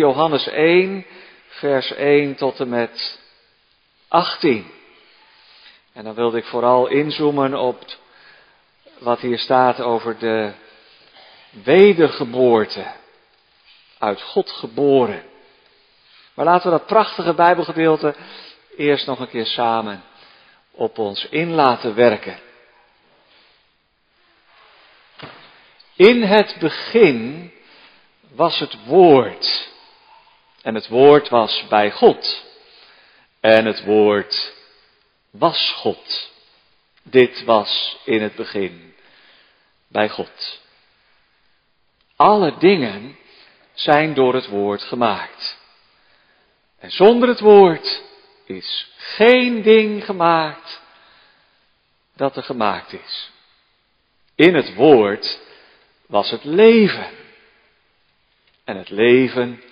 Johannes 1, vers 1 tot en met 18. En dan wilde ik vooral inzoomen op wat hier staat over de wedergeboorte. Uit God geboren. Maar laten we dat prachtige Bijbelgedeelte eerst nog een keer samen op ons in laten werken. In het begin was het woord. En het woord was bij God. En het woord was God. Dit was in het begin bij God. Alle dingen zijn door het woord gemaakt. En zonder het woord is geen ding gemaakt dat er gemaakt is. In het woord was het leven. En het leven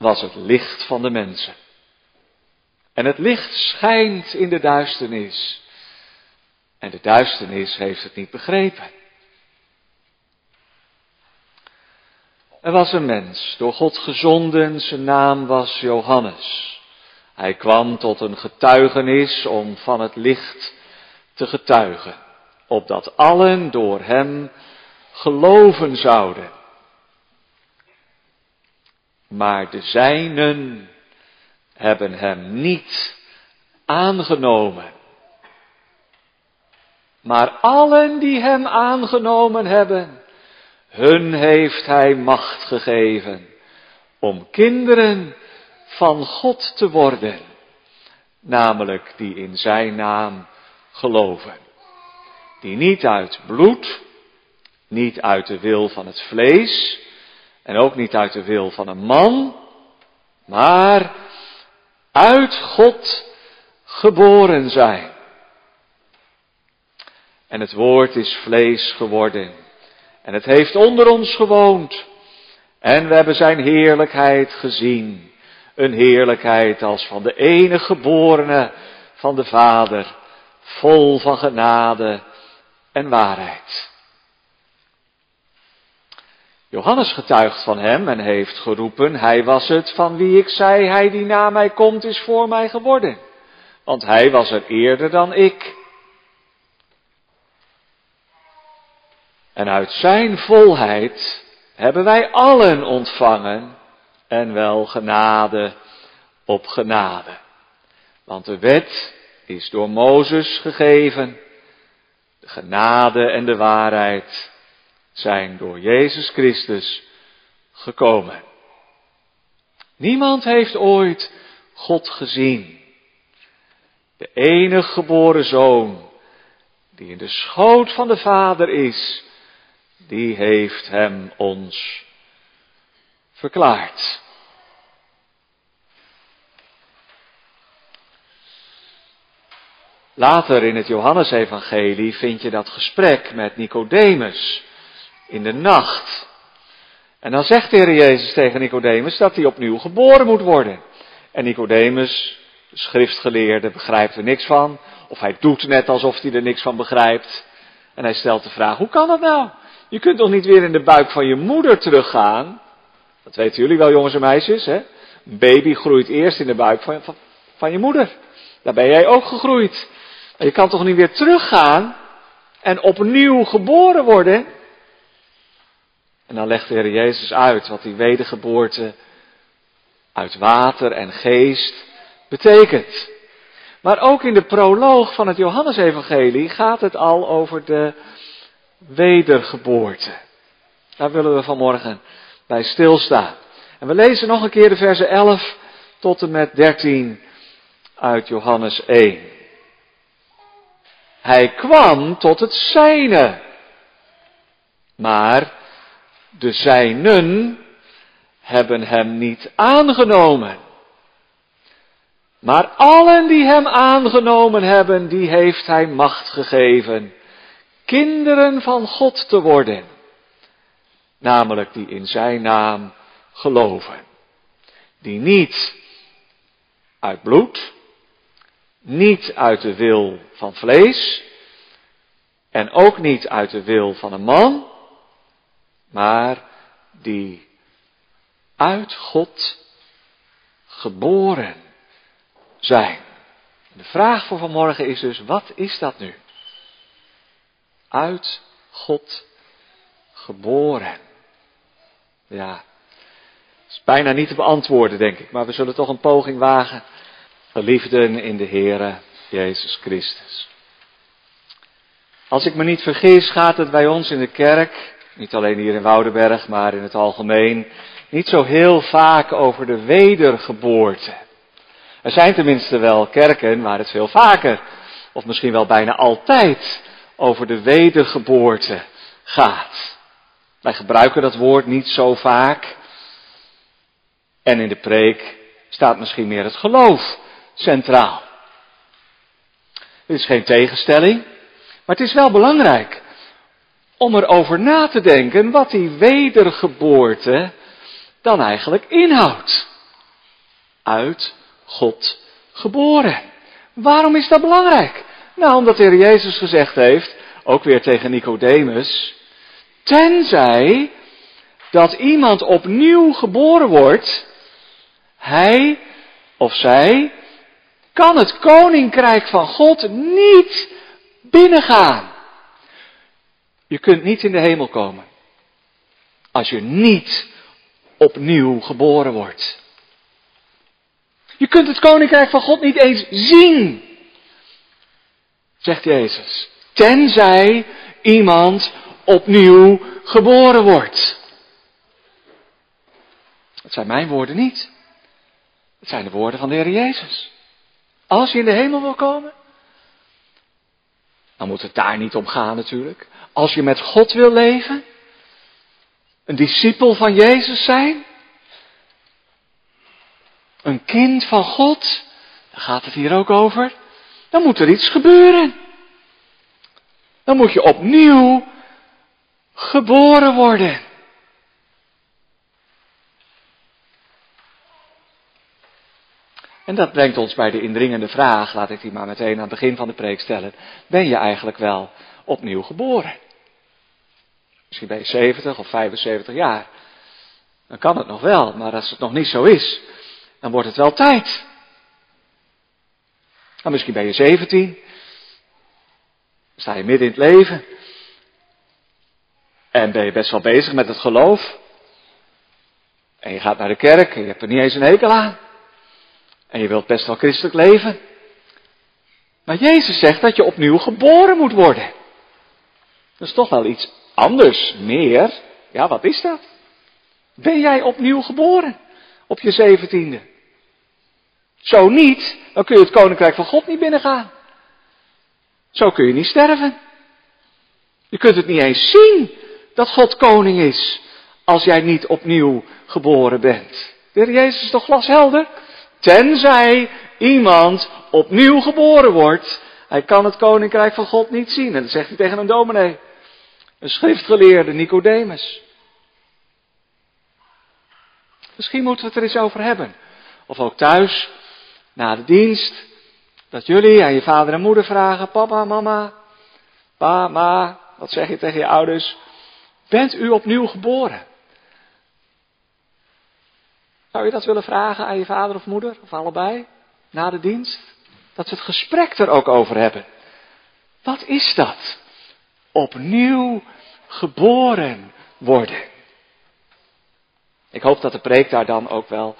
was het licht van de mensen. En het licht schijnt in de duisternis. En de duisternis heeft het niet begrepen. Er was een mens, door God gezonden, zijn naam was Johannes. Hij kwam tot een getuigenis om van het licht te getuigen, opdat allen door hem geloven zouden. Maar de zijnen hebben hem niet aangenomen. Maar allen die hem aangenomen hebben, hun heeft hij macht gegeven om kinderen van God te worden, namelijk die in zijn naam geloven. Die niet uit bloed, niet uit de wil van het vlees, en ook niet uit de wil van een man, maar uit God geboren zijn. En het woord is vlees geworden. En het heeft onder ons gewoond. En we hebben zijn heerlijkheid gezien. Een heerlijkheid als van de enige geborene van de Vader, vol van genade en waarheid. Johannes getuigt van hem en heeft geroepen, hij was het van wie ik zei, hij die na mij komt is voor mij geworden. Want hij was er eerder dan ik. En uit zijn volheid hebben wij allen ontvangen en wel genade op genade. Want de wet is door Mozes gegeven, de genade en de waarheid zijn door Jezus Christus gekomen. Niemand heeft ooit God gezien. De enige geboren zoon, die in de schoot van de Vader is, die heeft hem ons verklaard. Later in het Johannesevangelie vind je dat gesprek met Nicodemus in de nacht. En dan zegt de Heer Jezus tegen Nicodemus dat hij opnieuw geboren moet worden. En Nicodemus, de schriftgeleerde, begrijpt er niks van. Of hij doet net alsof hij er niks van begrijpt. En hij stelt de vraag, hoe kan dat nou? Je kunt toch niet weer in de buik van je moeder teruggaan? Dat weten jullie wel, jongens en meisjes, hè? Een baby groeit eerst in de buik van, van, van je moeder. Daar ben jij ook gegroeid. Maar je kan toch niet weer teruggaan en opnieuw geboren worden? En dan legt de Heer Jezus uit wat die wedergeboorte uit water en geest betekent. Maar ook in de proloog van het Johannesevangelie gaat het al over de wedergeboorte. Daar willen we vanmorgen bij stilstaan. En we lezen nog een keer de versen 11 tot en met 13 uit Johannes 1. Hij kwam tot het zijne, maar de zijnen hebben hem niet aangenomen. Maar allen die hem aangenomen hebben, die heeft hij macht gegeven kinderen van God te worden. Namelijk die in zijn naam geloven. Die niet uit bloed, niet uit de wil van vlees en ook niet uit de wil van een man, maar die Uit God geboren zijn. De vraag voor vanmorgen is dus, wat is dat nu? Uit God geboren. Ja, is bijna niet te beantwoorden, denk ik, maar we zullen toch een poging wagen. Geliefden in de Heere Jezus Christus. Als ik me niet vergis, gaat het bij ons in de kerk, niet alleen hier in Woudenberg, maar in het algemeen, niet zo heel vaak over de wedergeboorte. Er zijn tenminste wel kerken waar het veel vaker, of misschien wel bijna altijd, over de wedergeboorte gaat. Wij gebruiken dat woord niet zo vaak. En in de preek staat misschien meer het geloof centraal. Dit is geen tegenstelling, maar het is wel belangrijk om erover na te denken wat die wedergeboorte dan eigenlijk inhoudt. Uit God geboren. Waarom is dat belangrijk? Nou, omdat de Heer Jezus gezegd heeft, ook weer tegen Nicodemus, tenzij dat iemand opnieuw geboren wordt, hij of zij kan het koninkrijk van God niet binnengaan. Je kunt niet in de hemel komen als je niet opnieuw geboren wordt. Je kunt het koninkrijk van God niet eens zien, zegt Jezus, tenzij iemand opnieuw geboren wordt. Dat zijn mijn woorden niet. Het zijn de woorden van de Heer Jezus. Als je in de hemel wil komen, dan moet het daar niet om gaan natuurlijk. Als je met God wil leven, een discipel van Jezus zijn, een kind van God, daar gaat het hier ook over, dan moet er iets gebeuren. Dan moet je opnieuw geboren worden. En dat brengt ons bij de indringende vraag, laat ik die maar meteen aan het begin van de preek stellen. Ben je eigenlijk wel opnieuw geboren? Misschien ben je 70 of 75 jaar. Dan kan het nog wel, maar als het nog niet zo is, dan wordt het wel tijd. Dan misschien ben je 17. Dan sta je midden in het leven. En ben je best wel bezig met het geloof. En je gaat naar de kerk en je hebt er niet eens een hekel aan. En je wilt best wel christelijk leven. Maar Jezus zegt dat je opnieuw geboren moet worden. Dat is toch wel iets anders, meer. Ja, wat is dat? Ben jij opnieuw geboren op je zeventiende? Zo niet, dan kun je het koninkrijk van God niet binnengaan. Zo kun je niet sterven. Je kunt het niet eens zien dat God koning is als jij niet opnieuw geboren bent. De Jezus is toch glashelder? Tenzij iemand opnieuw geboren wordt, hij kan het koninkrijk van God niet zien. En dat zegt hij tegen een dominee. Een schriftgeleerde, Nicodemus. Misschien moeten we het er eens over hebben. Of ook thuis, na de dienst, dat jullie aan je vader en moeder vragen, papa, mama, pa, ma, wat zeg je tegen je ouders? Bent u opnieuw geboren? Zou je dat willen vragen aan je vader of moeder, of allebei, na de dienst? Dat ze het gesprek er ook over hebben. Wat is dat? Opnieuw geboren worden. Ik hoop dat de preek daar dan ook wel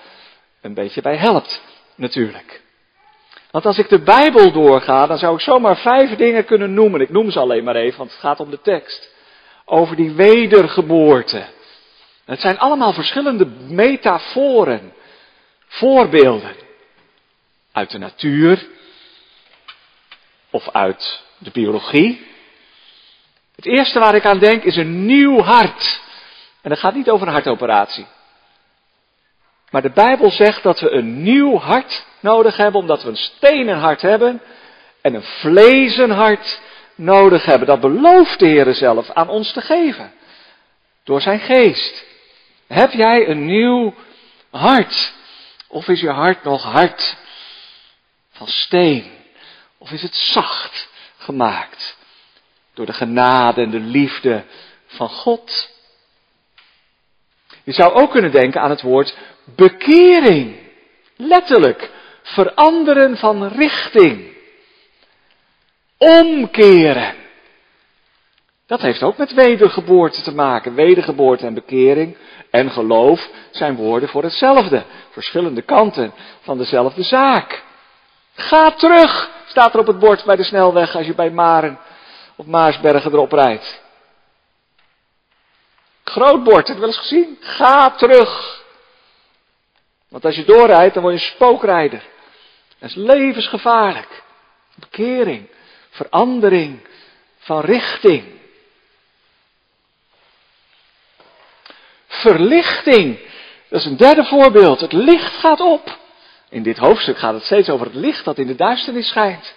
een beetje bij helpt, natuurlijk. Want als ik de Bijbel doorga, dan zou ik zomaar vijf dingen kunnen noemen. Ik noem ze alleen maar even, want het gaat om de tekst. Over die wedergeboorte. Het zijn allemaal verschillende metaforen, voorbeelden. Uit de natuur of uit de biologie. Het eerste waar ik aan denk is een nieuw hart. En dat gaat niet over een hartoperatie. Maar de Bijbel zegt dat we een nieuw hart nodig hebben, omdat we een stenen hart hebben en een vlezen hart nodig hebben. Dat belooft de Heer zelf aan ons te geven. Door zijn geest. Heb jij een nieuw hart? Of is je hart nog hard van steen? Of is het zacht gemaakt door de genade en de liefde van God? Je zou ook kunnen denken aan het woord bekering. Letterlijk, veranderen van richting. Omkeren. Dat heeft ook met wedergeboorte te maken. Wedergeboorte en bekering en geloof zijn woorden voor hetzelfde. Verschillende kanten van dezelfde zaak. Ga terug, staat er op het bord bij de snelweg als je bij Maren of Maarsbergen erop rijdt. Groot bord, heb je wel eens gezien? Ga terug. Want als je doorrijdt, dan word je een spookrijder. Dat is levensgevaarlijk. Bekering, verandering van richting. Verlichting. Dat is een derde voorbeeld. Het licht gaat op. In dit hoofdstuk gaat het steeds over het licht dat in de duisternis schijnt.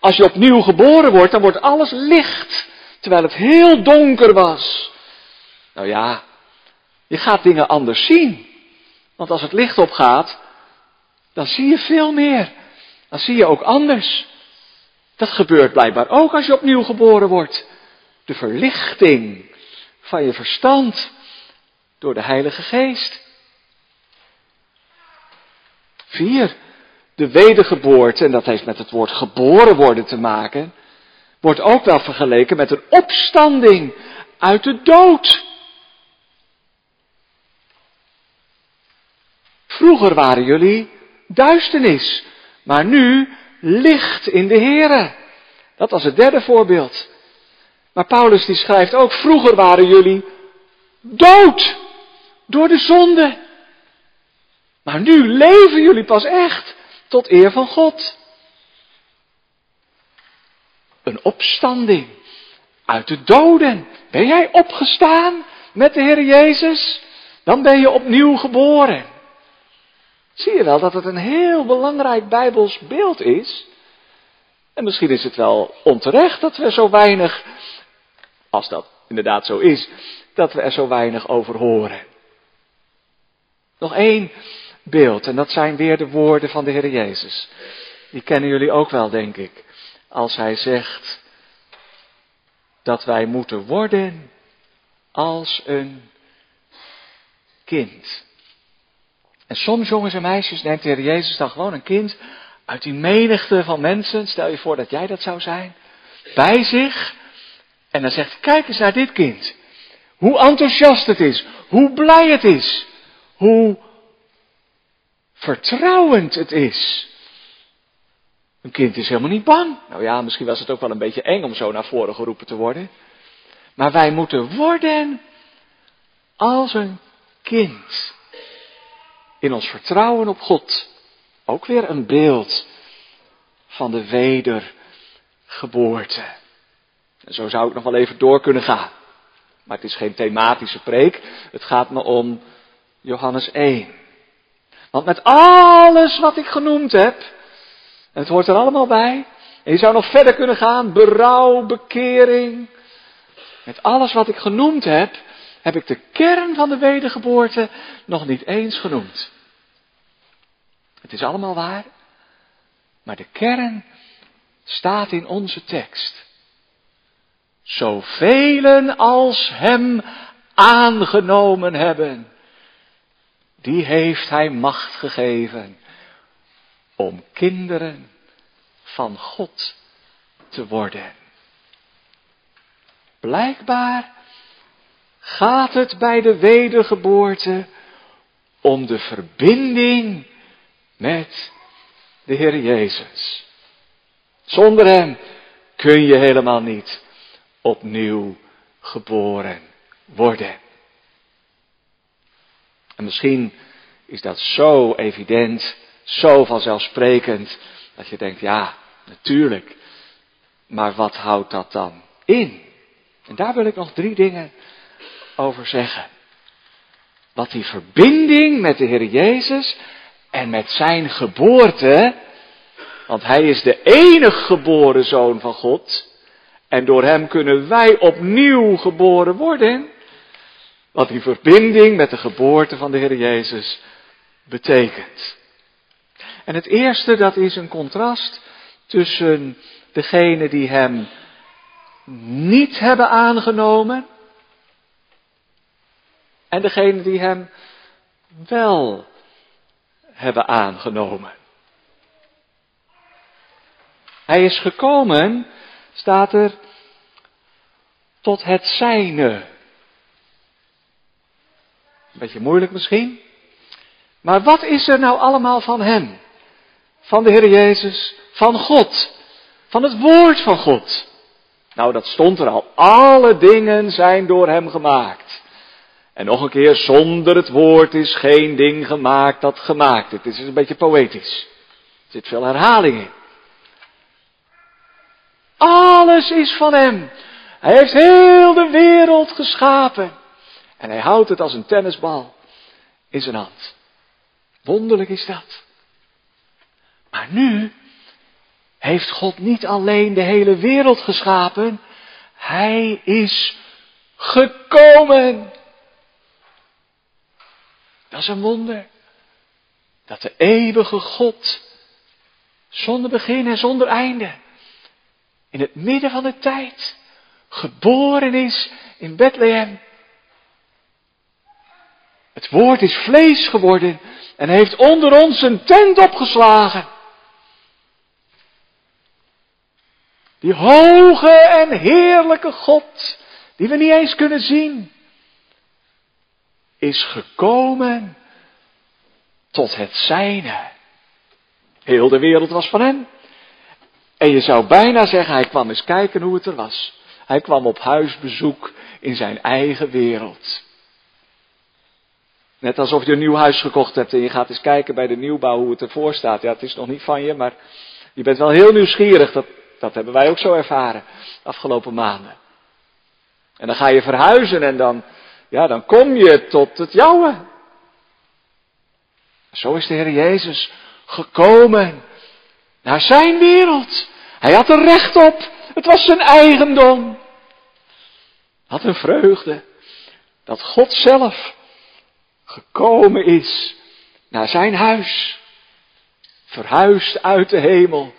Als je opnieuw geboren wordt, dan wordt alles licht. Terwijl het heel donker was. Nou ja, je gaat dingen anders zien. Want als het licht opgaat, dan zie je veel meer. Dan zie je ook anders. Dat gebeurt blijkbaar ook als je opnieuw geboren wordt. De verlichting van je verstand door de Heilige Geest. Vier, de wedergeboorte, en dat heeft met het woord geboren worden te maken, wordt ook wel vergeleken met een opstanding uit de dood. Vroeger waren jullie duisternis, maar nu licht in de Here. Dat was het derde voorbeeld. Maar Paulus die schrijft ook, vroeger waren jullie dood door de zonde. Maar nu leven jullie pas echt tot eer van God. Een opstanding uit de doden. Ben jij opgestaan met de Heer Jezus? Dan ben je opnieuw geboren. Zie je wel dat het een heel belangrijk Bijbels beeld is? En misschien is het wel onterecht dat we zo weinig, als dat inderdaad zo is, dat we er zo weinig over horen. Nog één beeld, en dat zijn weer de woorden van de Heer Jezus. Die kennen jullie ook wel, denk ik. Als hij zegt dat wij moeten worden als een kind. En soms, jongens en meisjes, neemt de Heer Jezus dan gewoon een kind uit die menigte van mensen, stel je voor dat jij dat zou zijn, bij zich. En dan zegt, kijk eens naar dit kind. Hoe enthousiast het is, hoe blij het is, hoe vertrouwend het is. Een kind is helemaal niet bang. Nou ja, misschien was het ook wel een beetje eng om zo naar voren geroepen te worden. Maar wij moeten worden als een kind. In ons vertrouwen op God. Ook weer een beeld van de wedergeboorte. En zo zou ik nog wel even door kunnen gaan. Maar het is geen thematische preek. Het gaat me om Johannes 1. Want met alles wat ik genoemd heb, het hoort er allemaal bij, en je zou nog verder kunnen gaan, berouw, bekering, met alles wat ik genoemd heb, heb ik de kern van de wedergeboorte nog niet eens genoemd. Het is allemaal waar, maar de kern staat in onze tekst. Zoveel als hem aangenomen hebben, die heeft hij macht gegeven om kinderen van God te worden. Blijkbaar gaat het bij de wedergeboorte om de verbinding met de Heer Jezus. Zonder Hem kun je helemaal niet opnieuw geboren worden. En misschien is dat zo evident, zo vanzelfsprekend, dat je denkt, ja, natuurlijk. Maar wat houdt dat dan in? En daar wil ik nog drie dingen over zeggen. Wat die verbinding met de Heer Jezus en met zijn geboorte, want Hij is de enig geboren Zoon van God, en door Hem kunnen wij opnieuw geboren worden. Wat die verbinding met de geboorte van de Heer Jezus betekent. En het eerste, dat is een contrast tussen degenen die Hem niet hebben aangenomen en degenen die hem wel hebben aangenomen. Hij is gekomen, staat er, tot het zijne. Beetje moeilijk misschien. Maar wat is er nou allemaal van Hem? Van de Heer Jezus, van God, van het Woord van God. Nou, dat stond er al. Alle dingen zijn door Hem gemaakt. En nog een keer, zonder het Woord is geen ding gemaakt dat gemaakt. Het is een beetje poëtisch. Er zit veel herhaling in. Alles is van Hem. Hij heeft heel de wereld geschapen. En hij houdt het als een tennisbal in zijn hand. Wonderlijk is dat. Maar nu heeft God niet alleen de hele wereld geschapen, hij is gekomen. Dat is een wonder. Dat de eeuwige God, zonder begin en zonder einde, in het midden van de tijd, geboren is in Bethlehem. Het woord is vlees geworden en heeft onder ons een tent opgeslagen. Die hoge en heerlijke God, die we niet eens kunnen zien, is gekomen tot het zijne. Heel de wereld was van hem. En je zou bijna zeggen, hij kwam eens kijken hoe het er was. Hij kwam op huisbezoek in zijn eigen wereld. Net alsof je een nieuw huis gekocht hebt en je gaat eens kijken bij de nieuwbouw hoe het ervoor staat. Ja, het is nog niet van je, maar je bent wel heel nieuwsgierig. Dat, dat hebben wij ook zo ervaren afgelopen maanden. En dan ga je verhuizen en dan, ja, dan kom je tot het jouwe. Zo is de Heer Jezus gekomen naar zijn wereld. Hij had er recht op. Het was zijn eigendom. Had een vreugde dat God zelf gekomen is naar zijn huis. Verhuisd uit de hemel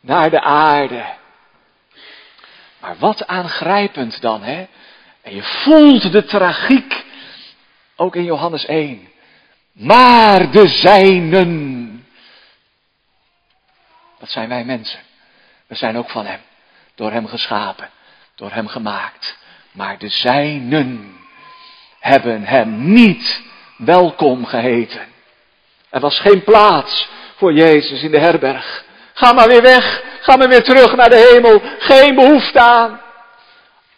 naar de aarde. Maar wat aangrijpend dan, hè? En je voelt de tragiek, ook in Johannes 1. Maar de zijnen. Dat zijn wij mensen. We zijn ook van Hem. Door Hem geschapen. Door Hem gemaakt. Maar de zijnen hebben Hem niet welkom geheten. Er was geen plaats voor Jezus in de herberg. Ga maar weer weg. Ga maar weer terug naar de hemel. Geen behoefte aan.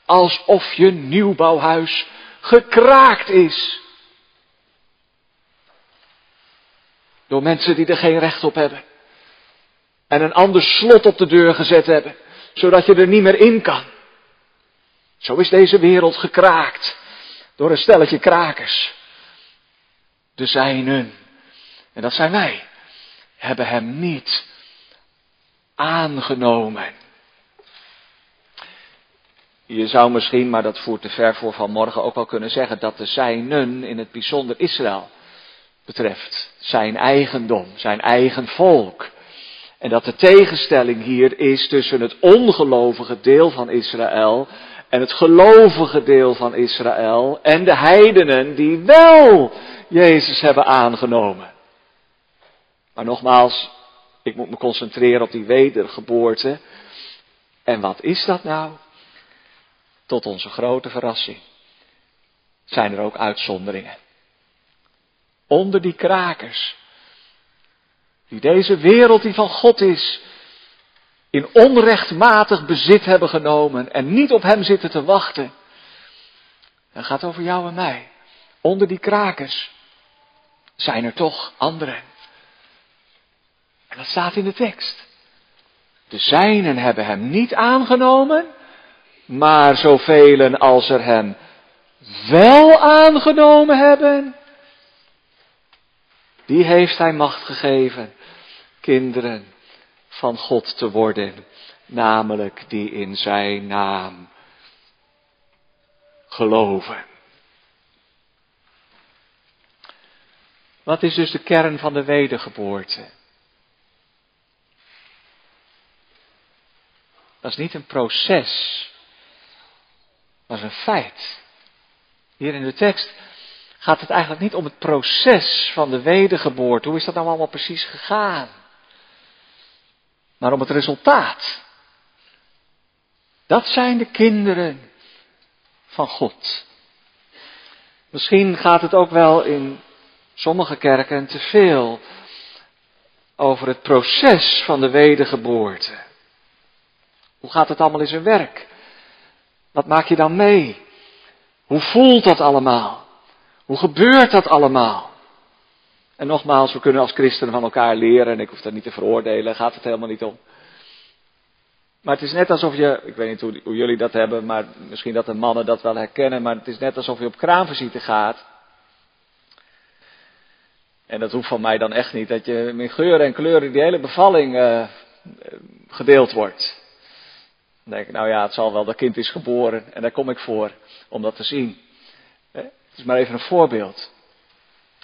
Alsof je nieuwbouwhuis gekraakt is. Door mensen die er geen recht op hebben. En een ander slot op de deur gezet hebben. Zodat je er niet meer in kan. Zo is deze wereld gekraakt. Door een stelletje krakers de zijnen, en dat zijn wij, hebben hem niet aangenomen. Je zou misschien, maar dat voert te ver voor vanmorgen, ook wel kunnen zeggen dat de zijnen in het bijzonder Israël betreft. Zijn eigendom, zijn eigen volk. En dat de tegenstelling hier is tussen het ongelovige deel van Israël en het gelovige deel van Israël en de heidenen die wel Jezus hebben aangenomen. Maar nogmaals, ik moet me concentreren op die wedergeboorte. En wat is dat nou? Tot onze grote verrassing zijn er ook uitzonderingen. Onder die krakers, die deze wereld die van God is, in onrechtmatig bezit hebben genomen en niet op Hem zitten te wachten. Dat gaat over jou en mij. Onder die krakers zijn er toch anderen. En dat staat in de tekst. De zijnen hebben hem niet aangenomen, maar zoveel als er hem wel aangenomen hebben, die heeft hij macht gegeven, kinderen van God te worden, namelijk die in zijn naam geloven. Wat is dus de kern van de wedergeboorte? Dat is niet een proces, dat is een feit. Hier in de tekst gaat het eigenlijk niet om het proces van de wedergeboorte. Hoe is dat nou allemaal precies gegaan? Maar om het resultaat. Dat zijn de kinderen van God. Misschien gaat het ook wel in sommige kerken te veel over het proces van de wedergeboorte. Hoe gaat het allemaal in zijn werk? Wat maak je dan mee? Hoe voelt dat allemaal? Hoe gebeurt dat allemaal? En nogmaals, we kunnen als christenen van elkaar leren en ik hoef dat niet te veroordelen, gaat het helemaal niet om. Maar het is net alsof je, ik weet niet hoe, jullie dat hebben, maar misschien dat de mannen dat wel herkennen, maar het is net alsof je op kraamvisite gaat. En dat hoeft van mij dan echt niet, dat je met geuren en kleuren die hele bevalling uh, gedeeld wordt. Dan denk ik, nou ja, het zal wel, dat kind is geboren en daar kom ik voor om dat te zien. Het is maar even een voorbeeld.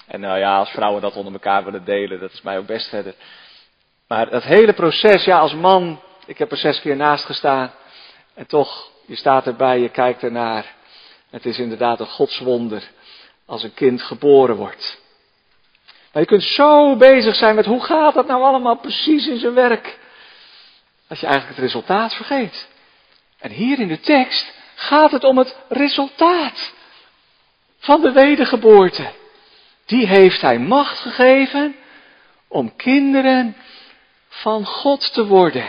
En nou ja, als vrouwen dat onder elkaar willen delen, dat is mij ook best verder. Maar dat hele proces, ja, als man ik heb er zes keer naast gestaan. En toch, je staat erbij, je kijkt ernaar. Het is inderdaad een godswonder als een kind geboren wordt. Maar je kunt zo bezig zijn met hoe gaat dat nou allemaal precies in zijn werk. Dat je eigenlijk het resultaat vergeet. En hier in de tekst gaat het om het resultaat van de wedergeboorte. Die heeft hij macht gegeven om kinderen van God te worden.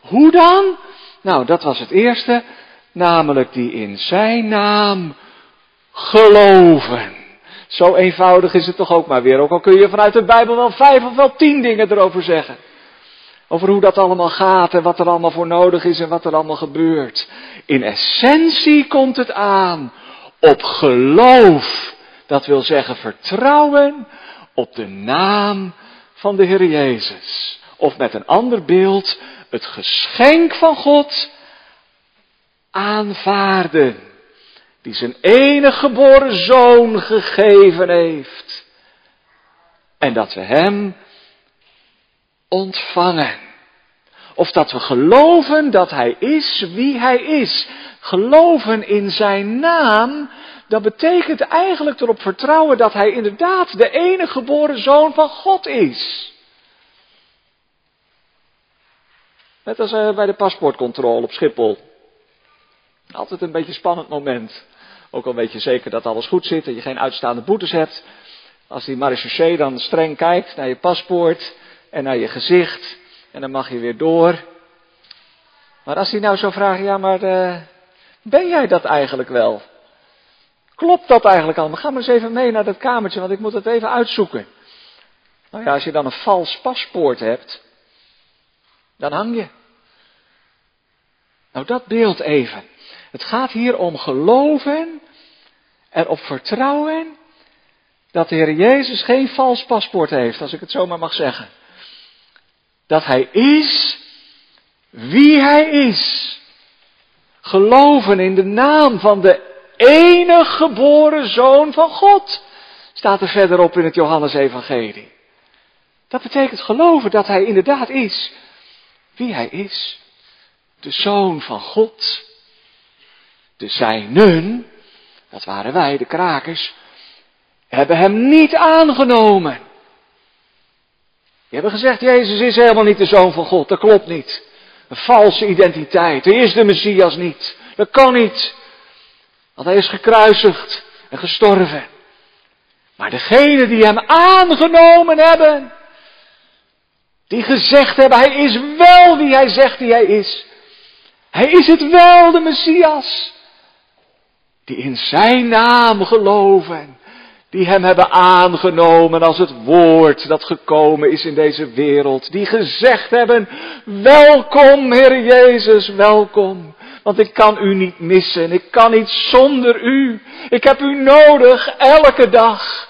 Hoe dan? Nou, dat was het eerste, namelijk die in zijn naam geloven. Zo eenvoudig is het toch ook maar weer, ook al kun je vanuit de Bijbel wel vijf of wel tien dingen erover zeggen. Over hoe dat allemaal gaat en wat er allemaal voor nodig is en wat er allemaal gebeurt. In essentie komt het aan op geloof. Dat wil zeggen vertrouwen op de naam van de Heer Jezus. Of met een ander beeld, het geschenk van God aanvaarden. Die zijn enige geboren zoon gegeven heeft. En dat we hem ontvangen. Of dat we geloven dat hij is wie hij is. Geloven in zijn naam, dat betekent eigenlijk erop vertrouwen dat hij inderdaad de enige geboren zoon van God is. Net als eh, bij de paspoortcontrole op Schiphol. Altijd een beetje spannend moment. Ook al weet je zeker dat alles goed zit en je geen uitstaande boetes hebt. Als die marechaussee dan streng kijkt naar je paspoort en naar je gezicht. En dan mag je weer door. Maar als hij nou zou vragen, ja maar uh, ben jij dat eigenlijk wel? Klopt dat eigenlijk allemaal? Ga maar eens even mee naar dat kamertje, want ik moet het even uitzoeken. Nou ja, als je dan een vals paspoort hebt, dan hang je. Nou, dat beeld even. Het gaat hier om geloven en op vertrouwen dat de Heer Jezus geen vals paspoort heeft, als ik het zo maar mag zeggen. Dat Hij is wie Hij is. Geloven in de naam van de enige geboren Zoon van God. Staat er verderop in het Johannesevangelie. Dat betekent geloven dat Hij inderdaad is wie Hij is. De Zoon van God. De zijnen, dat waren wij, de krakers, hebben Hem niet aangenomen. Die hebben gezegd, Jezus is helemaal niet de Zoon van God, dat klopt niet. Een valse identiteit, hij is de Messias niet. Dat kan niet. Want hij is gekruisigd en gestorven. Maar degenen die hem aangenomen hebben, die gezegd hebben, hij is wel wie hij zegt die hij is. Hij is het wel, de Messias. Die in zijn naam geloven. Die hem hebben aangenomen als het woord dat gekomen is in deze wereld. Die gezegd hebben, welkom Heer Jezus, welkom. Want ik kan u niet missen, ik kan niet zonder u. Ik heb u nodig elke dag.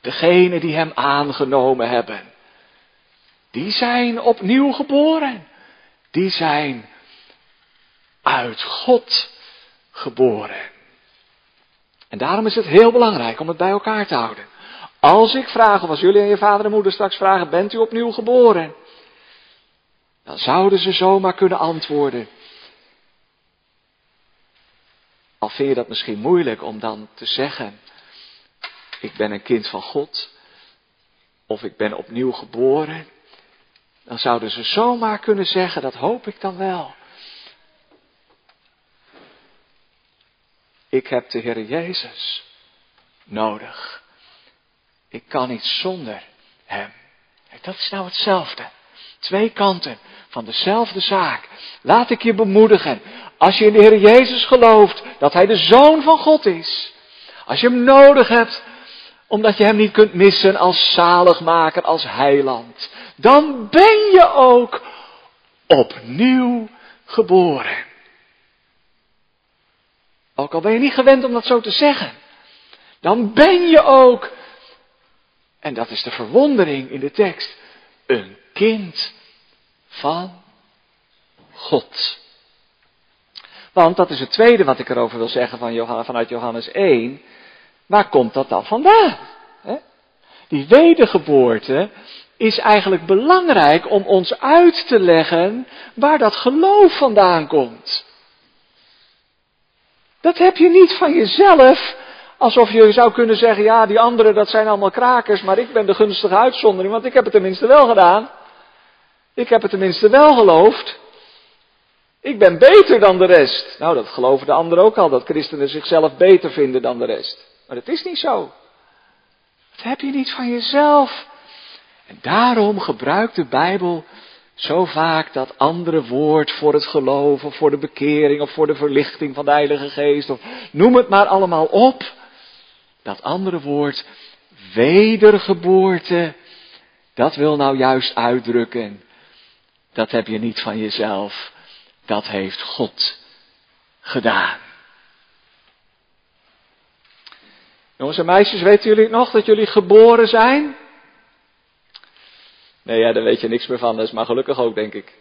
Degene die hem aangenomen hebben die zijn opnieuw geboren. Die zijn uit God geboren. En daarom is het heel belangrijk om het bij elkaar te houden. Als ik vraag, of als jullie en je vader en moeder straks vragen, bent u opnieuw geboren? Dan zouden ze zomaar kunnen antwoorden. Al vind je dat misschien moeilijk om dan te zeggen. ik ben een kind van God, of ik ben opnieuw geboren, dan zouden ze zomaar kunnen zeggen, dat hoop ik dan wel. Ik heb de Heer Jezus nodig. Ik kan niet zonder Hem. Dat is nou hetzelfde. Twee kanten van dezelfde zaak. Laat ik je bemoedigen. Als je in de Heer Jezus gelooft dat Hij de Zoon van God is. Als je Hem nodig hebt, omdat je Hem niet kunt missen als zaligmaker, als heiland. Dan ben je ook opnieuw geboren. Ook al ben je niet gewend om dat zo te zeggen. Dan ben je ook, en dat is de verwondering in de tekst, een kind van God. Want dat is het tweede wat ik erover wil zeggen van vanuit Johannes 1. Waar komt dat dan vandaan? Die wedergeboorte is eigenlijk belangrijk om ons uit te leggen waar dat geloof vandaan komt. Dat heb je niet van jezelf, alsof je zou kunnen zeggen, ja, die anderen dat zijn allemaal krakers, maar ik ben de gunstige uitzondering, want ik heb het tenminste wel gedaan. Ik heb het tenminste wel geloofd. Ik ben beter dan de rest. Nou, dat geloven de anderen ook al, dat christenen zichzelf beter vinden dan de rest. Maar dat is niet zo. Dat heb je niet van jezelf. En daarom gebruikt de Bijbel zo vaak dat andere woord voor het geloof, of voor de bekering, of voor de verlichting van de Heilige Geest, of noem het maar allemaal op. Dat andere woord, wedergeboorte, dat wil nou juist uitdrukken. Dat heb je niet van jezelf, dat heeft God gedaan. Jongens en meisjes, weten jullie nog dat jullie geboren zijn? Nee, ja, daar weet je niks meer van. Dat is maar gelukkig ook, denk ik.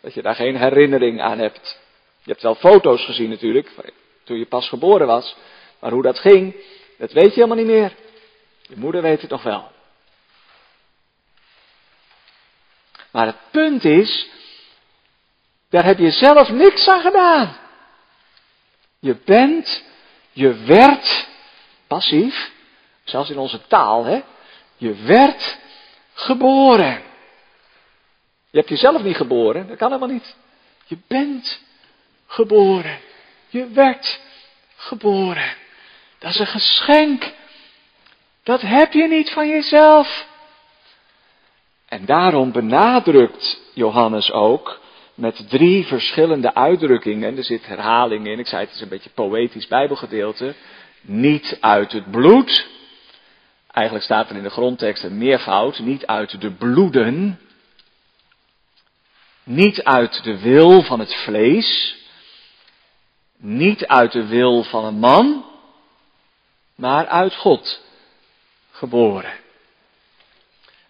Dat je daar geen herinnering aan hebt. Je hebt wel foto's gezien natuurlijk, toen je pas geboren was. Maar hoe dat ging, dat weet je helemaal niet meer. Je moeder weet het nog wel. Maar het punt is, daar heb je zelf niks aan gedaan. Je bent, je werd, passief, zelfs in onze taal, hè. Je werd geboren. Je hebt jezelf niet geboren, dat kan helemaal niet. Je bent geboren. Je werd geboren. Dat is een geschenk. Dat heb je niet van jezelf. En daarom benadrukt Johannes ook met drie verschillende uitdrukkingen. Er zit herhaling in. Ik zei het is een beetje poëtisch Bijbelgedeelte. Niet uit het bloed. Eigenlijk staat er in de grondtekst een meervoud. Niet uit de bloeden. Niet uit de wil van het vlees. Niet uit de wil van een man. Maar uit God geboren.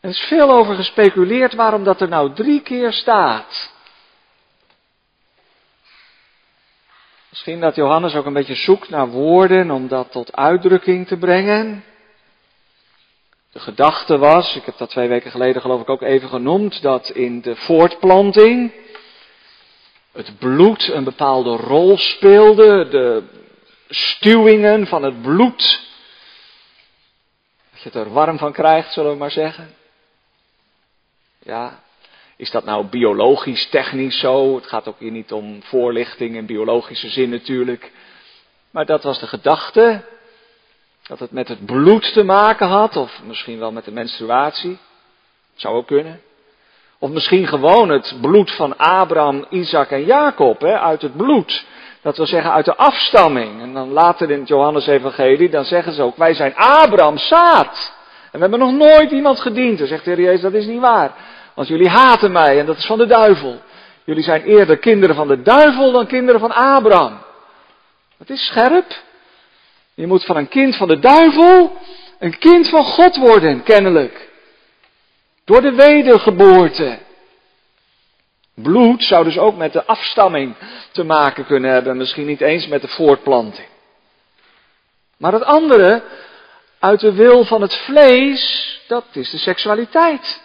Er is veel over gespeculeerd waarom dat er nou drie keer staat. Misschien dat Johannes ook een beetje zoekt naar woorden om dat tot uitdrukking te brengen. De gedachte was, ik heb dat twee weken geleden geloof ik ook even genoemd, dat in de voortplanting het bloed een bepaalde rol speelde, de stuwingen van het bloed. Dat je het er warm van krijgt, zullen we maar zeggen. Ja, is dat nou biologisch, technisch zo? Het gaat ook hier niet om voorlichting in biologische zin natuurlijk. Maar dat was de gedachte. Dat het met het bloed te maken had, of misschien wel met de menstruatie. Zou ook kunnen. Of misschien gewoon het bloed van Abraham, Isaac en Jacob, hè, uit het bloed. Dat wil zeggen uit de afstamming. En dan later in het Johannes-evangelie, dan zeggen ze ook, wij zijn Abrahams zaad. En we hebben nog nooit iemand gediend. Dan zegt de Heer Jezus, dat is niet waar. Want jullie haten mij en dat is van de duivel. Jullie zijn eerder kinderen van de duivel dan kinderen van Abraham. Dat is scherp. Je moet van een kind van de duivel een kind van God worden, kennelijk. Door de wedergeboorte. Bloed zou dus ook met de afstamming te maken kunnen hebben, misschien niet eens met de voortplanting. Maar het andere, uit de wil van het vlees, dat is de seksualiteit.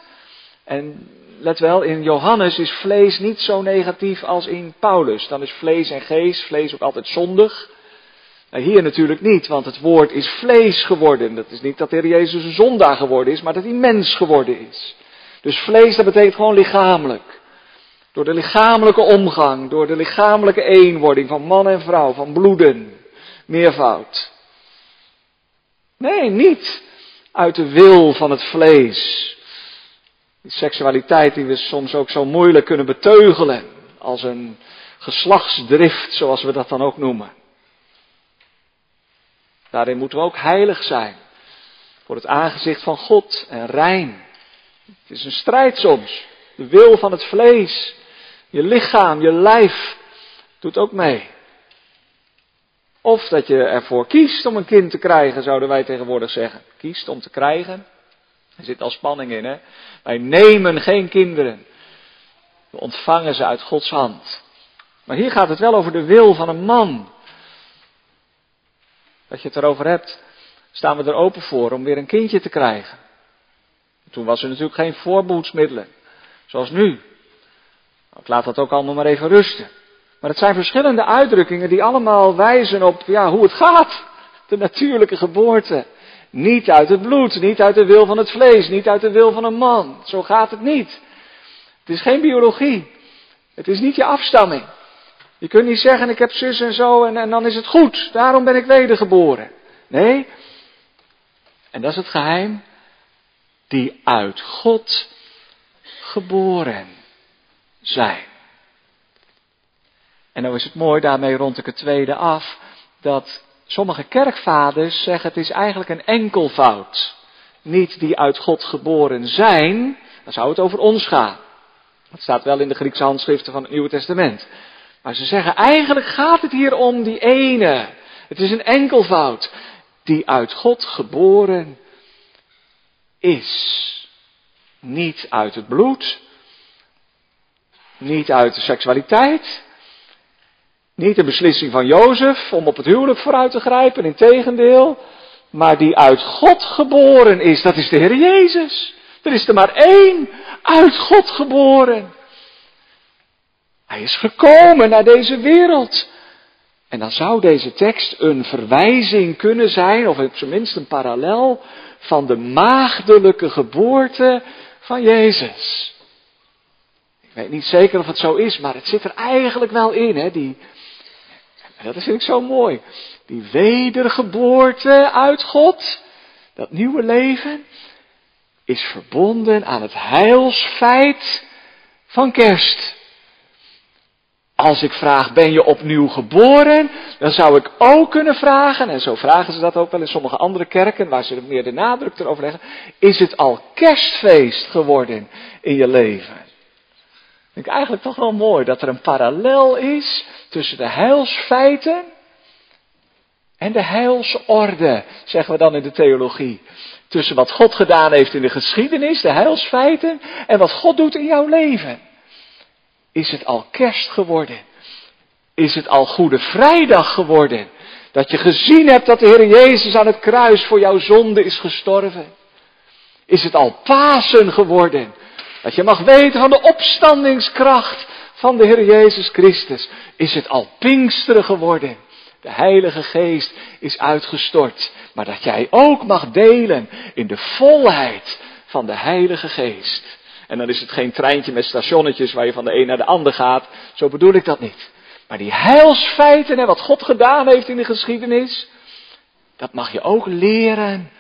En let wel, in Johannes is vlees niet zo negatief als in Paulus. Dan is vlees en geest, vlees ook altijd zondig. Nou, hier natuurlijk niet, want het woord is vlees geworden. Dat is niet dat de Jezus een zondaar geworden is, maar dat hij mens geworden is. Dus vlees, dat betekent gewoon lichamelijk. Door de lichamelijke omgang, door de lichamelijke eenwording van man en vrouw, van bloeden, meervoud. Nee, niet uit de wil van het vlees. Die seksualiteit die we soms ook zo moeilijk kunnen beteugelen. Als een geslachtsdrift, zoals we dat dan ook noemen. Daarin moeten we ook heilig zijn. Voor het aangezicht van God en rein. Het is een strijd soms. De wil van het vlees. Je lichaam, je lijf doet ook mee. Of dat je ervoor kiest om een kind te krijgen, zouden wij tegenwoordig zeggen. Kiest om te krijgen. Er zit al spanning in, hè? Wij nemen geen kinderen. We ontvangen ze uit Gods hand. Maar hier gaat het wel over de wil van een man. Dat je het erover hebt, staan we er open voor om weer een kindje te krijgen. Toen was er natuurlijk geen voorboedsmiddelen, zoals nu. Ik laat dat ook allemaal maar even rusten. Maar het zijn verschillende uitdrukkingen die allemaal wijzen op ja, hoe het gaat. De natuurlijke geboorte. Niet uit het bloed, niet uit de wil van het vlees, niet uit de wil van een man. Zo gaat het niet. Het is geen biologie. Het is niet je afstamming. Je kunt niet zeggen, ik heb zus en zo en, en dan is het goed. Daarom ben ik wedergeboren. Nee. En dat is het geheim. Die uit God geboren zijn. En nou is het mooi, daarmee rond ik het tweede af, dat sommige kerkvaders zeggen het is eigenlijk een enkelvoud. Niet die uit God geboren zijn, dan zou het over ons gaan. Dat staat wel in de Griekse handschriften van het Nieuwe Testament. Maar ze zeggen eigenlijk gaat het hier om die ene. Het is een enkelvoud. Die uit God geboren is. Niet uit het bloed. Niet uit de seksualiteit. Niet de beslissing van Jozef om op het huwelijk vooruit te grijpen, in tegendeel. Maar die uit God geboren is, dat is de Heer Jezus. Er is er maar één uit God geboren. Hij is gekomen naar deze wereld. En dan zou deze tekst een verwijzing kunnen zijn, of op zijn minst een parallel, van de maagdelijke geboorte van Jezus. Ik weet niet zeker of het zo is, maar het zit er eigenlijk wel in, hè, die, dat vind ik zo mooi. Die wedergeboorte uit God, dat nieuwe leven, is verbonden aan het heilsfeit van kerst. Als ik vraag, ben je opnieuw geboren? Dan zou ik ook kunnen vragen, en zo vragen ze dat ook wel in sommige andere kerken, waar ze meer de nadruk erover leggen, is het al kerstfeest geworden in je leven? Vind ik eigenlijk toch wel mooi dat er een parallel is tussen de heilsfeiten en de heilsorde, zeggen we dan in de theologie. Tussen wat God gedaan heeft in de geschiedenis, de heilsfeiten, en wat God doet in jouw leven. Is het al kerst geworden? Is het al Goede Vrijdag geworden? Dat je gezien hebt dat de Heer Jezus aan het kruis voor jouw zonde is gestorven? Is het al Pasen geworden? Dat je mag weten van de opstandingskracht van de Heer Jezus Christus. Is het al Pinksteren geworden? De Heilige Geest is uitgestort. Maar dat jij ook mag delen in de volheid van de Heilige Geest. En dan is het geen treintje met stationnetjes waar je van de een naar de ander gaat. Zo bedoel ik dat niet. Maar die heilsfeiten en wat God gedaan heeft in de geschiedenis. Dat mag je ook leren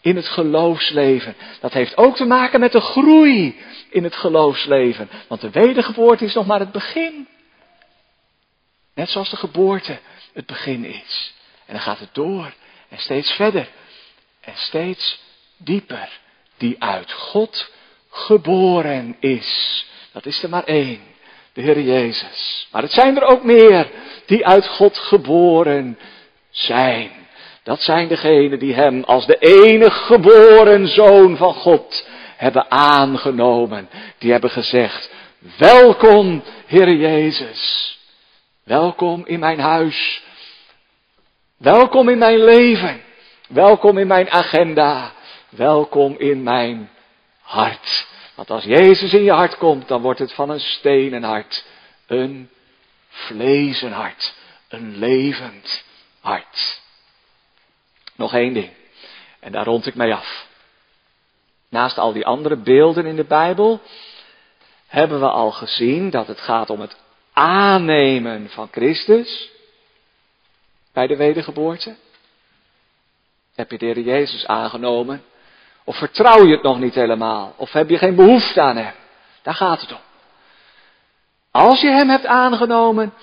in het geloofsleven. Dat heeft ook te maken met de groei in het geloofsleven. Want de wedergeboorte is nog maar het begin. Net zoals de geboorte het begin is. En dan gaat het door en steeds verder en steeds dieper. Die uit God geboren is. Dat is er maar één, de Heer Jezus. Maar het zijn er ook meer die uit God geboren zijn. Dat zijn degenen die Hem als de enige geboren Zoon van God hebben aangenomen. Die hebben gezegd, welkom Heer Jezus. Welkom in mijn huis. Welkom in mijn leven. Welkom in mijn agenda. Welkom in mijn hart. Want als Jezus in je hart komt, dan wordt het van een stenen hart een vlezen hart. Een levend hart. Nog één ding. En daar rond ik mee af. Naast al die andere beelden in de Bijbel hebben we al gezien dat het gaat om het aannemen van Christus bij de wedergeboorte. Heb je de Heer Jezus aangenomen? Of vertrouw je het nog niet helemaal? Of heb je geen behoefte aan Hem? Daar gaat het om. Als je Hem hebt aangenomen,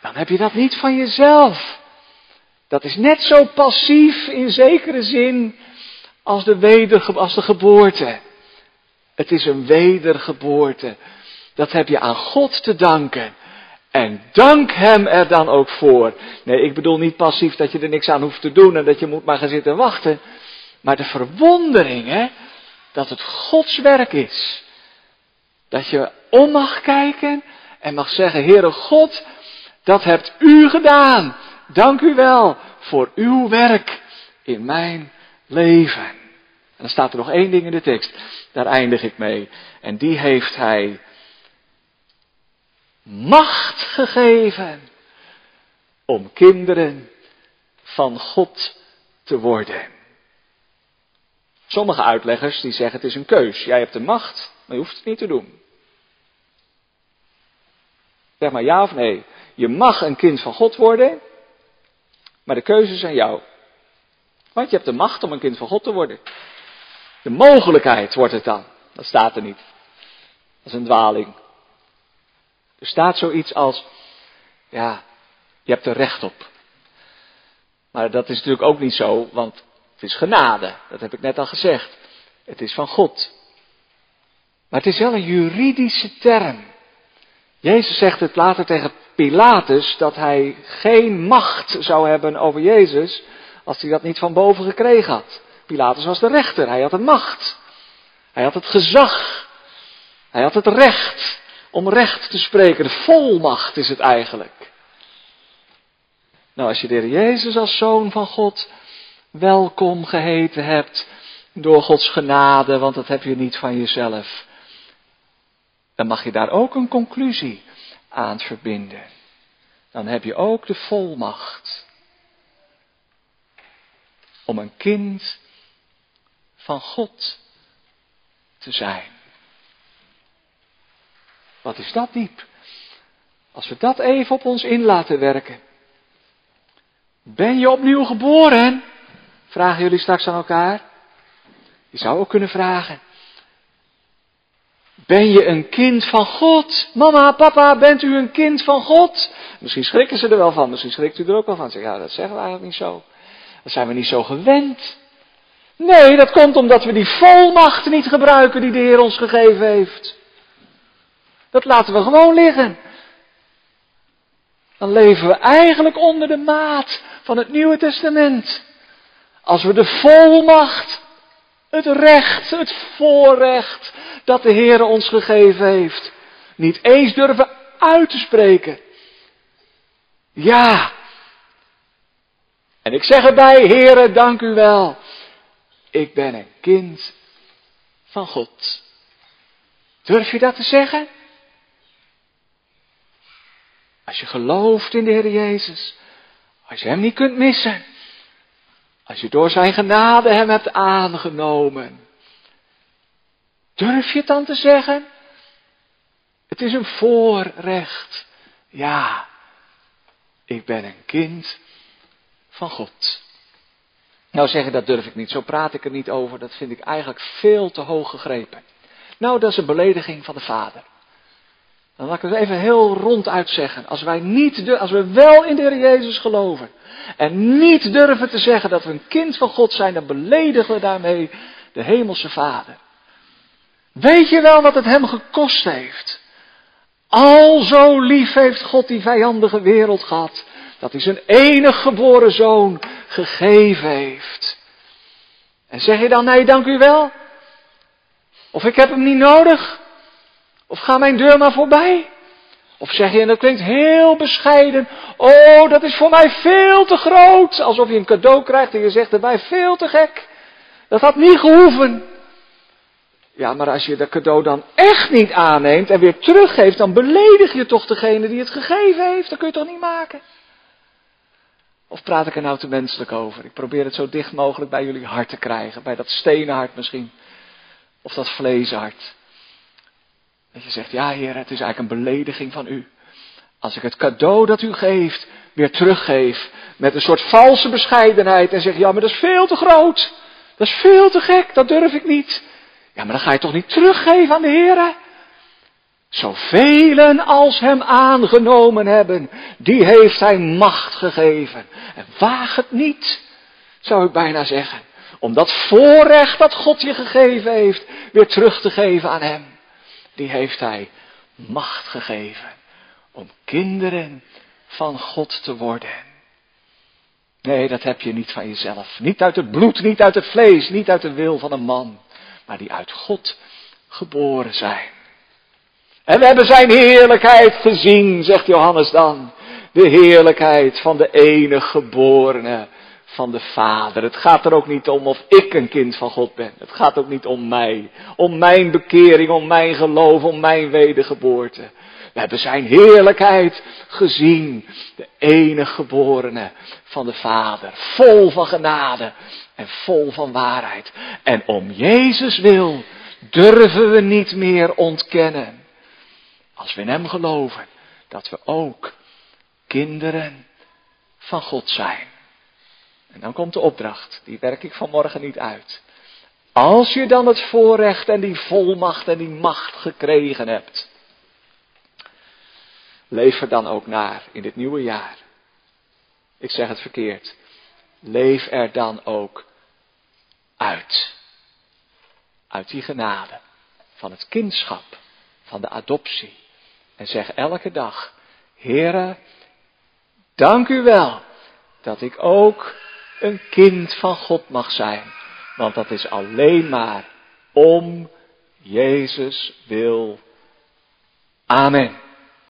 dan heb je dat niet van jezelf. Dat is net zo passief in zekere zin als de, weder, als de geboorte. Het is een wedergeboorte. Dat heb je aan God te danken. En dank Hem er dan ook voor. Nee, ik bedoel niet passief dat je er niks aan hoeft te doen en dat je moet maar gaan zitten wachten. Maar de verwondering, hè, dat het Gods werk is. Dat je om mag kijken en mag zeggen, Heere God, dat hebt u gedaan. Dank u wel voor uw werk in mijn leven. En dan staat er nog één ding in de tekst. Daar eindig ik mee. En die heeft hij macht gegeven om kinderen van God te worden. Sommige uitleggers die zeggen het is een keus. Jij hebt de macht, maar je hoeft het niet te doen. Zeg maar ja of nee. Je mag een kind van God worden, maar de keuze is aan jou. Want je hebt de macht om een kind van God te worden. De mogelijkheid wordt het dan. Dat staat er niet. Dat is een dwaling. Er staat zoiets als, ja, je hebt er recht op. Maar dat is natuurlijk ook niet zo, want het is genade. Dat heb ik net al gezegd. Het is van God. Maar het is wel een juridische term. Jezus zegt het later tegen Pilatus dat hij geen macht zou hebben over Jezus als hij dat niet van boven gekregen had. Pilatus was de rechter, hij had de macht. Hij had het gezag. Hij had het recht om recht te spreken. De volmacht is het eigenlijk. Nou, als je de Jezus als zoon van God welkom geheten hebt door Gods genade, want dat heb je niet van jezelf, dan mag je daar ook een conclusie aan verbinden. Dan heb je ook de volmacht om een kind van God te zijn. Wat is dat diep? Als we dat even op ons in laten werken. Ben je opnieuw geboren? Vragen jullie straks aan elkaar. Je zou ook kunnen vragen. Ben je een kind van God? Mama, papa, bent u een kind van God? Misschien schrikken ze er wel van, misschien schrikt u er ook wel van. Zeg, ja, dat zeggen we eigenlijk niet zo. Dat zijn we niet zo gewend. Nee, dat komt omdat we die volmacht niet gebruiken die de Heer ons gegeven heeft. Dat laten we gewoon liggen. Dan leven we eigenlijk onder de maat van het Nieuwe Testament. Als we de volmacht, het recht, het voorrecht dat de Heer ons gegeven heeft, niet eens durven uit te spreken. Ja. En ik zeg erbij, Heere, dank u wel. Ik ben een kind van God. Durf je dat te zeggen? Als je gelooft in de Heer Jezus, als je Hem niet kunt missen, als je door Zijn genade Hem hebt aangenomen, durf je het dan te zeggen? Het is een voorrecht. Ja, ik ben een kind van God. Nou zeggen, dat durf ik niet, zo praat ik er niet over, dat vind ik eigenlijk veel te hoog gegrepen. Nou, dat is een belediging van de Vader. Dan laat ik het even heel ronduit zeggen. Als wij niet, als we wel in de Heer Jezus geloven en niet durven te zeggen dat we een kind van God zijn, dan beledigen we daarmee de Hemelse Vader. Weet je wel wat het hem gekost heeft? Al zo lief heeft God die vijandige wereld gehad, dat hij zijn enig geboren zoon gegeven heeft. En zeg je dan, nee, dank u wel? Of ik heb hem niet nodig? Of ga mijn deur maar voorbij? Of zeg je, en dat klinkt heel bescheiden, oh, dat is voor mij veel te groot. Alsof je een cadeau krijgt en je zegt erbij, veel te gek. Dat had niet gehoeven. Ja, maar als je dat cadeau dan echt niet aanneemt en weer teruggeeft, dan beledig je toch degene die het gegeven heeft. Dat kun je toch niet maken? Of praat ik er nou te menselijk over? Ik probeer het zo dicht mogelijk bij jullie hart te krijgen. Bij dat stenen hart misschien. Of dat vleeshart. Dat je zegt, ja heer, het is eigenlijk een belediging van u. Als ik het cadeau dat u geeft weer teruggeef met een soort valse bescheidenheid en zeg, ja maar dat is veel te groot. Dat is veel te gek, dat durf ik niet. Ja maar dan ga je toch niet teruggeven aan de Heer? Zoveel als hem aangenomen hebben, die heeft hij macht gegeven. En waag het niet, zou ik bijna zeggen, om dat voorrecht dat God je gegeven heeft, weer terug te geven aan hem. Die heeft hij macht gegeven om kinderen van God te worden. Nee, dat heb je niet van jezelf. Niet uit het bloed, niet uit het vlees, niet uit de wil van een man, maar die uit God geboren zijn. En we hebben zijn heerlijkheid gezien, zegt Johannes dan. De heerlijkheid van de enige geborene van de Vader. Het gaat er ook niet om of ik een kind van God ben. Het gaat ook niet om mij. Om mijn bekering, om mijn geloof, om mijn wedergeboorte. We hebben zijn heerlijkheid gezien. De enige geborene van de Vader. Vol van genade en vol van waarheid. En om Jezus wil durven we niet meer ontkennen. Als we in Hem geloven, dat we ook kinderen van God zijn. En dan komt de opdracht, die werk ik vanmorgen niet uit. Als je dan het voorrecht en die volmacht en die macht gekregen hebt, leef er dan ook naar in dit nieuwe jaar. Ik zeg het verkeerd. Leef er dan ook uit. Uit die genade van het kindschap, van de adoptie. En zeg elke dag, Heere, dank u wel dat ik ook een kind van God mag zijn. Want dat is alleen maar om Jezus wil. Amen.